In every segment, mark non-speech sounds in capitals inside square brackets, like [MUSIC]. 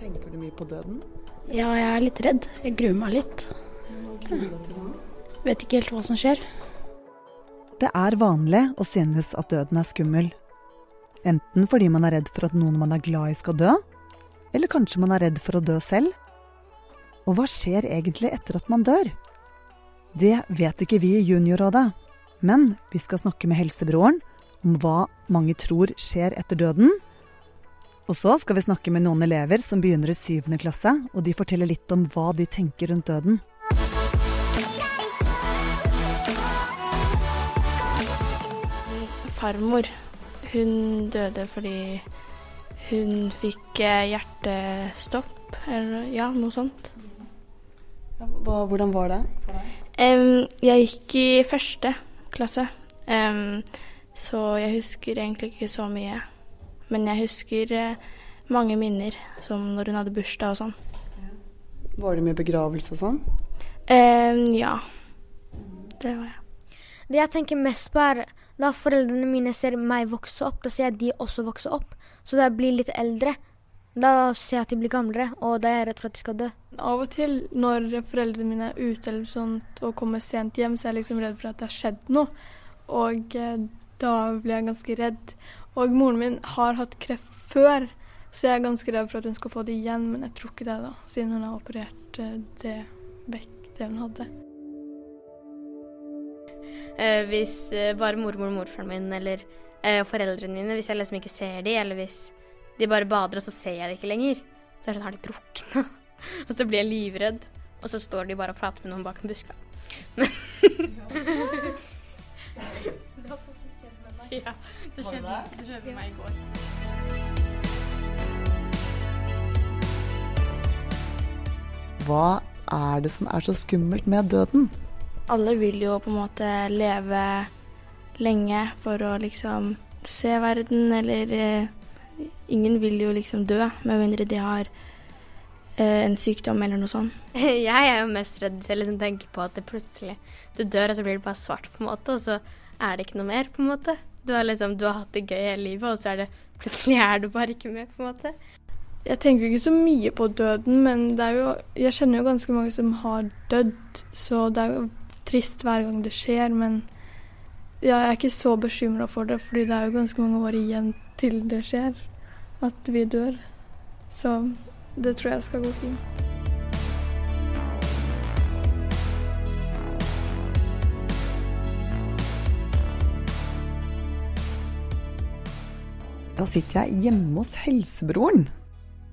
Tenker du mye på døden? Ja, jeg er litt redd. Jeg gruer meg litt. Vet ikke helt hva som skjer. Det er vanlig å synes at døden er skummel. Enten fordi man er redd for at noen man er glad i skal dø, eller kanskje man er redd for å dø selv. Og hva skjer egentlig etter at man dør? Det vet ikke vi i Juniorrådet, men vi skal snakke med helsebroren om hva mange tror skjer etter døden. Og så skal vi snakke med noen elever som begynner i syvende klasse, og de forteller litt om hva de tenker rundt døden. Farmor, hun døde fordi hun fikk eh, hjertestopp, eller ja, noe sånt. Hva, hvordan var det? for deg? Um, jeg gikk i første klasse, um, så jeg husker egentlig ikke så mye. Men jeg husker eh, mange minner, som når hun hadde bursdag og sånn. Var det mye begravelse og sånn? Eh, ja, det var jeg. Det jeg tenker mest på, er da foreldrene mine ser meg vokse opp, da ser jeg de også vokse opp. Så da jeg blir litt eldre, da ser jeg at de blir gamlere, og da er jeg redd for at de skal dø. Av og til når foreldrene mine er ute eller sånt og kommer sent hjem, så er jeg liksom redd for at det har skjedd noe. Og eh, da blir jeg ganske redd. Og moren min har hatt kreft før, så jeg er ganske redd for at hun skal få det igjen, men jeg tror ikke det, da, siden hun har operert eh, det vekk, det hun hadde. Eh, hvis eh, bare mormor og morfaren min eller eh, foreldrene mine, hvis jeg liksom ikke ser dem, eller hvis de bare bader og så ser jeg dem ikke lenger, så er det sånn har de drukna. [LAUGHS] og så blir jeg livredd, og så står de bare og prater med noen bak en busk. [LAUGHS] Men [LAUGHS] Ja, det skjedde, det skjedde meg i går. Hva er det som er så skummelt med døden? Alle vil jo på en måte leve lenge for å liksom se verden, eller eh, Ingen vil jo liksom dø, med mindre de har eh, en sykdom eller noe sånt. [LAUGHS] Jeg er jo mest redd hvis jeg liksom tenker på at det plutselig du dør, og så blir det bare svart, på en måte, og så er det ikke noe mer, på en måte. Du har liksom, du har hatt det gøy hele livet, og så er det plutselig er du bare ikke med, på en måte. Jeg tenker ikke så mye på døden, men det er jo, jeg kjenner jo ganske mange som har dødd, så det er jo trist hver gang det skjer, men jeg er ikke så bekymra for det, fordi det er jo ganske mange år igjen til det skjer, at vi dør. Så det tror jeg skal gå fint. Da sitter jeg hjemme hos helsebroren,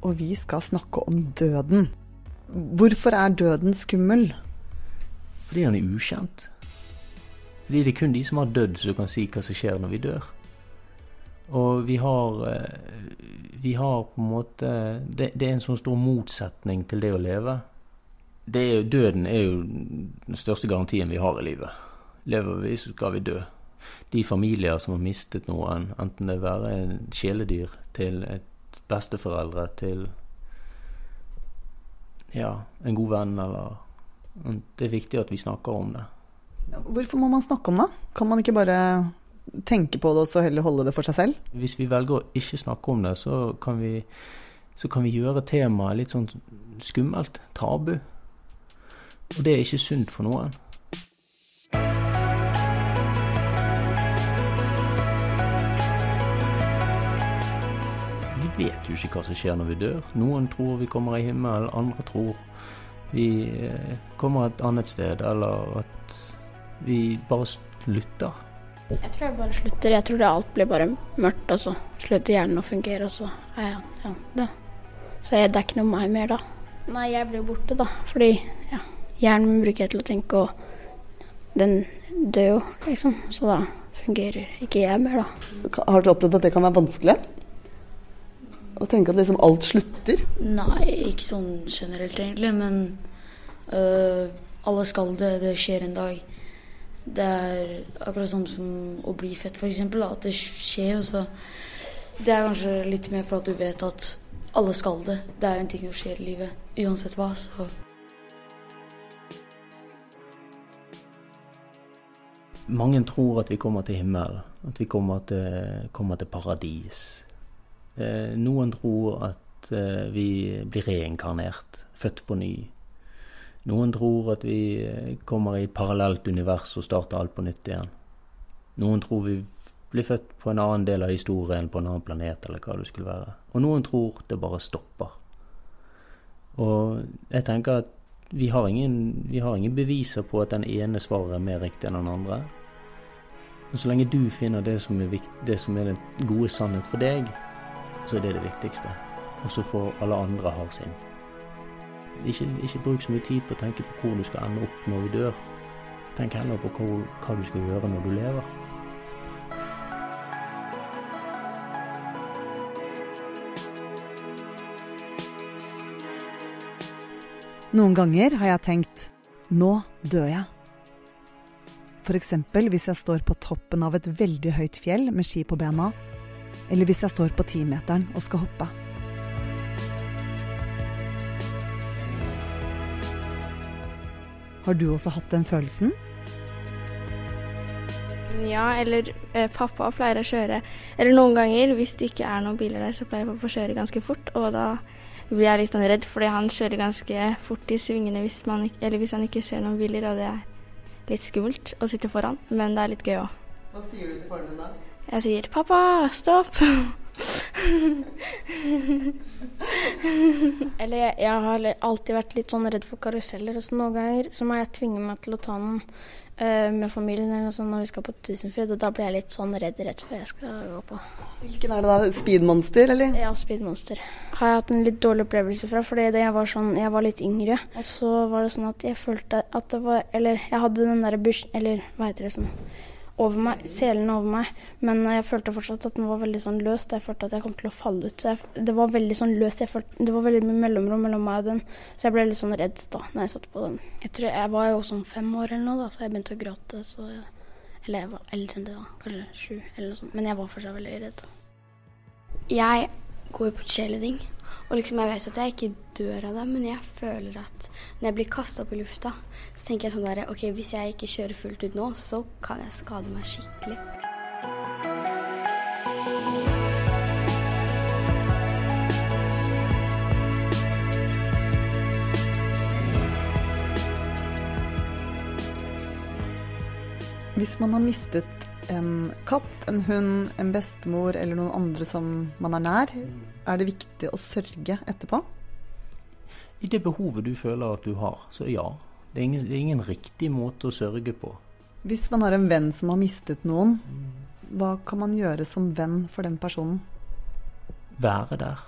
og vi skal snakke om døden. Hvorfor er døden skummel? Fordi han er ukjent. Fordi det er kun de som har dødd som kan si hva som skjer når vi dør. Og vi har, eh, vi har på en måte det, det er en sånn stor motsetning til det å leve. Det er, døden er jo den største garantien vi har i livet. Lever vi, så skal vi dø. De familier som har mistet noen, enten det være en kjæledyr til et besteforeldre til ja, en god venn, eller Det er viktig at vi snakker om det. Hvorfor må man snakke om det? Kan man ikke bare tenke på det og så heller holde det for seg selv? Hvis vi velger å ikke snakke om det, så kan vi, så kan vi gjøre temaet litt sånn skummelt. Tabu. Og det er ikke sunt for noen. Vet jo ikke hva som skjer når vi dør. Noen tror vi kommer i himmelen, andre tror vi eh, kommer et annet sted, eller at vi bare slutter. Jeg tror jeg bare slutter. Jeg tror det alt blir bare mørkt, og så slutter hjernen å fungere, og så er jeg ja, det. Så jeg, det er ikke noe meg mer da. Nei, jeg blir borte, da. Fordi ja, hjernen min bruker jeg til å tenke, og den dør jo, liksom. Så da fungerer ikke jeg mer, da. Har du opplevd at det kan være vanskelig? Å tenke at liksom alt slutter? Nei, ikke sånn generelt egentlig, men øh, alle skal det. Det skjer en dag. Det er akkurat sånn som å bli fett, f.eks. At det skjer. Og så det er kanskje litt mer for at du vet at alle skal det. Det er en ting som skjer i livet, uansett hva. Så Mange tror at vi kommer til himmelen, at vi kommer til, kommer til paradis. Eh, noen tror at eh, vi blir reinkarnert, født på ny. Noen tror at vi eh, kommer i et parallelt univers og starter alt på nytt igjen. Noen tror vi blir født på en annen del av historien, på en annen planet, eller hva det skulle være. Og noen tror det bare stopper. Og jeg tenker at vi har ingen, vi har ingen beviser på at den ene svaret er mer riktig enn den andre. Men så lenge du finner det som er, viktig, det som er den gode sannhet for deg, så er det det viktigste. Og så får alle andre ha sin. Ikke, ikke bruk så mye tid på å tenke på hvor du skal ende opp når vi dør. Tenk heller på hva, hva du skal gjøre når du lever. Noen ganger har jeg tenkt nå dør jeg. F.eks. hvis jeg står på toppen av et veldig høyt fjell med ski på bena, eller hvis jeg står på timeteren og skal hoppe. Har du også hatt den følelsen? Ja, eller eh, pappa pleier å kjøre Eller noen ganger, hvis det ikke er noen biler der, så pleier pappa å kjøre ganske fort. Og da blir jeg litt sånn redd, fordi han kjører ganske fort i svingene hvis, man, eller hvis han ikke ser noen biler, og det er litt skummelt å sitte foran, men det er litt gøy òg. Hva sier du til faren din da? Jeg sier 'pappa, stopp'. Eller jeg, jeg har alltid vært litt sånn redd for karuseller, og så noen ganger så må jeg tvinge meg til å ta den uh, med familien eller sånn når vi skal på Tusenfryd, og da blir jeg litt sånn redd rett før jeg skal gå på. Hvilken er det da? Speedmonster, eller? Ja, Speedmonster. Har jeg hatt en litt dårlig opplevelse fra, fordi da jeg var sånn, jeg var litt yngre, og så var det sånn at jeg følte at det var Eller jeg hadde den derre bush... Eller hva heter det sånn over meg, selen over meg, men jeg følte fortsatt at den var veldig sånn løst. Jeg følte at jeg kom til å falle ut. Så jeg, det var veldig sånn løst. Følte, det var veldig mye mellomrom mellom meg og den, så jeg ble litt sånn redd da når jeg satt på den. Jeg tror jeg var jo sånn fem år eller noe, da, så jeg begynte å gråte. Så eller jeg var eldre enn det, da. Kanskje sju eller noe sånt. Men jeg var fortsatt veldig redd. Jeg går på cheerleading. Og liksom jeg vet at jeg ikke dør av det, men jeg føler at når jeg blir kasta opp i lufta, så tenker jeg sånn derre OK, hvis jeg ikke kjører fullt ut nå, så kan jeg skade meg skikkelig. Hvis man har mistet en katt, en hund, en bestemor eller noen andre som man er nær, er det viktig å sørge etterpå? I det behovet du føler at du har, så ja. Det er ingen, det er ingen riktig måte å sørge på. Hvis man har en venn som har mistet noen, hva kan man gjøre som venn for den personen? Være der.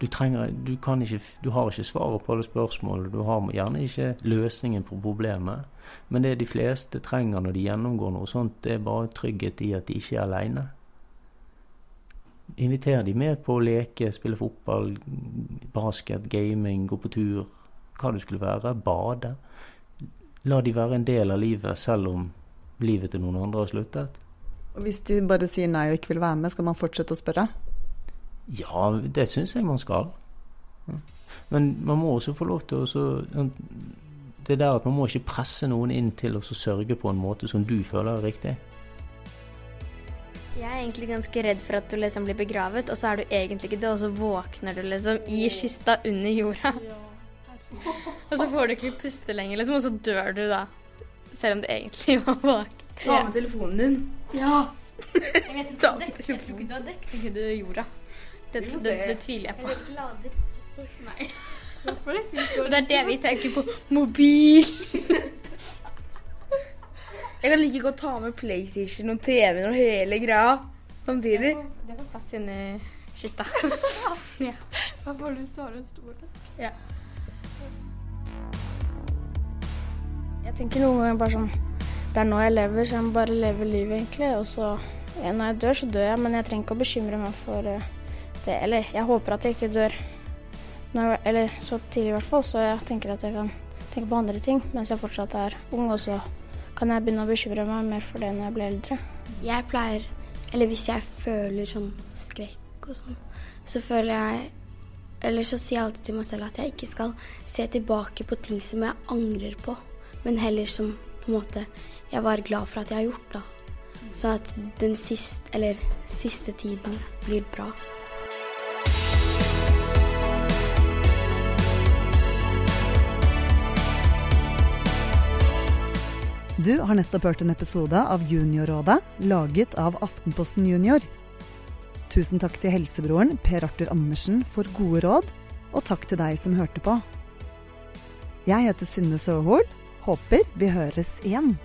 Du, trenger, du, ikke, du har ikke svaret på alle spørsmål, du har gjerne ikke løsningen på problemet. Men det de fleste trenger når de gjennomgår noe sånt, det er bare trygghet i at de ikke er aleine. Inviter de med på å leke, spille fotball, basket, gaming, gå på tur, hva det skulle være. Bade. La de være en del av livet, selv om livet til noen andre har sluttet. Hvis de bare sier nei og ikke vil være med, skal man fortsette å spørre? Ja, det syns jeg man skal. Men man må også få lov til å Det der at man må ikke presse noen inn til å sørge på en måte som du føler er riktig. Jeg er egentlig ganske redd for at du liksom blir begravet, og så er du egentlig ikke det, og så våkner du liksom i kista under jorda. og så får du ikke puste lenger, liksom, og så dør du da. Selv om du egentlig var våken. Ta med telefonen din. Ja. Jeg vet ikke, jeg tror ikke du har dekket jorda. Det, det, det, tviler jeg på. Eller glader. Nei. Hvorfor det? Og det er det vi tenker på. Mobil. jeg kan like godt ta med PlayStation og TV-en og hele greia samtidig. Det får plass inni kista. [LAUGHS] ja. Da får du ha en stor Ja. Jeg tenker noen ganger bare sånn Det er nå jeg lever, så jeg må bare leve livet, egentlig. Og så Når jeg dør, så dør jeg, men jeg trenger ikke å bekymre meg for uh, det. Eller jeg håper at jeg ikke dør når, eller så tidlig, i hvert fall. Så jeg tenker at jeg kan tenke på andre ting mens jeg fortsatt er ung. Og så kan jeg begynne å bekymre meg mer for det når jeg blir eldre. Jeg pleier Eller hvis jeg føler sånn skrekk og sånn, så føler jeg Eller så sier jeg alltid til meg selv at jeg ikke skal se tilbake på ting som jeg angrer på, men heller som på en måte jeg var glad for at jeg har gjort, da. Sånn at den siste, eller siste tiden blir bra. Du har nettopp hørt en episode av Juniorrådet, laget av Aftenposten Junior. Tusen takk til helsebroren Per Arthur Andersen for gode råd, og takk til deg som hørte på. Jeg heter Synne Søhol. Håper vi høres igjen.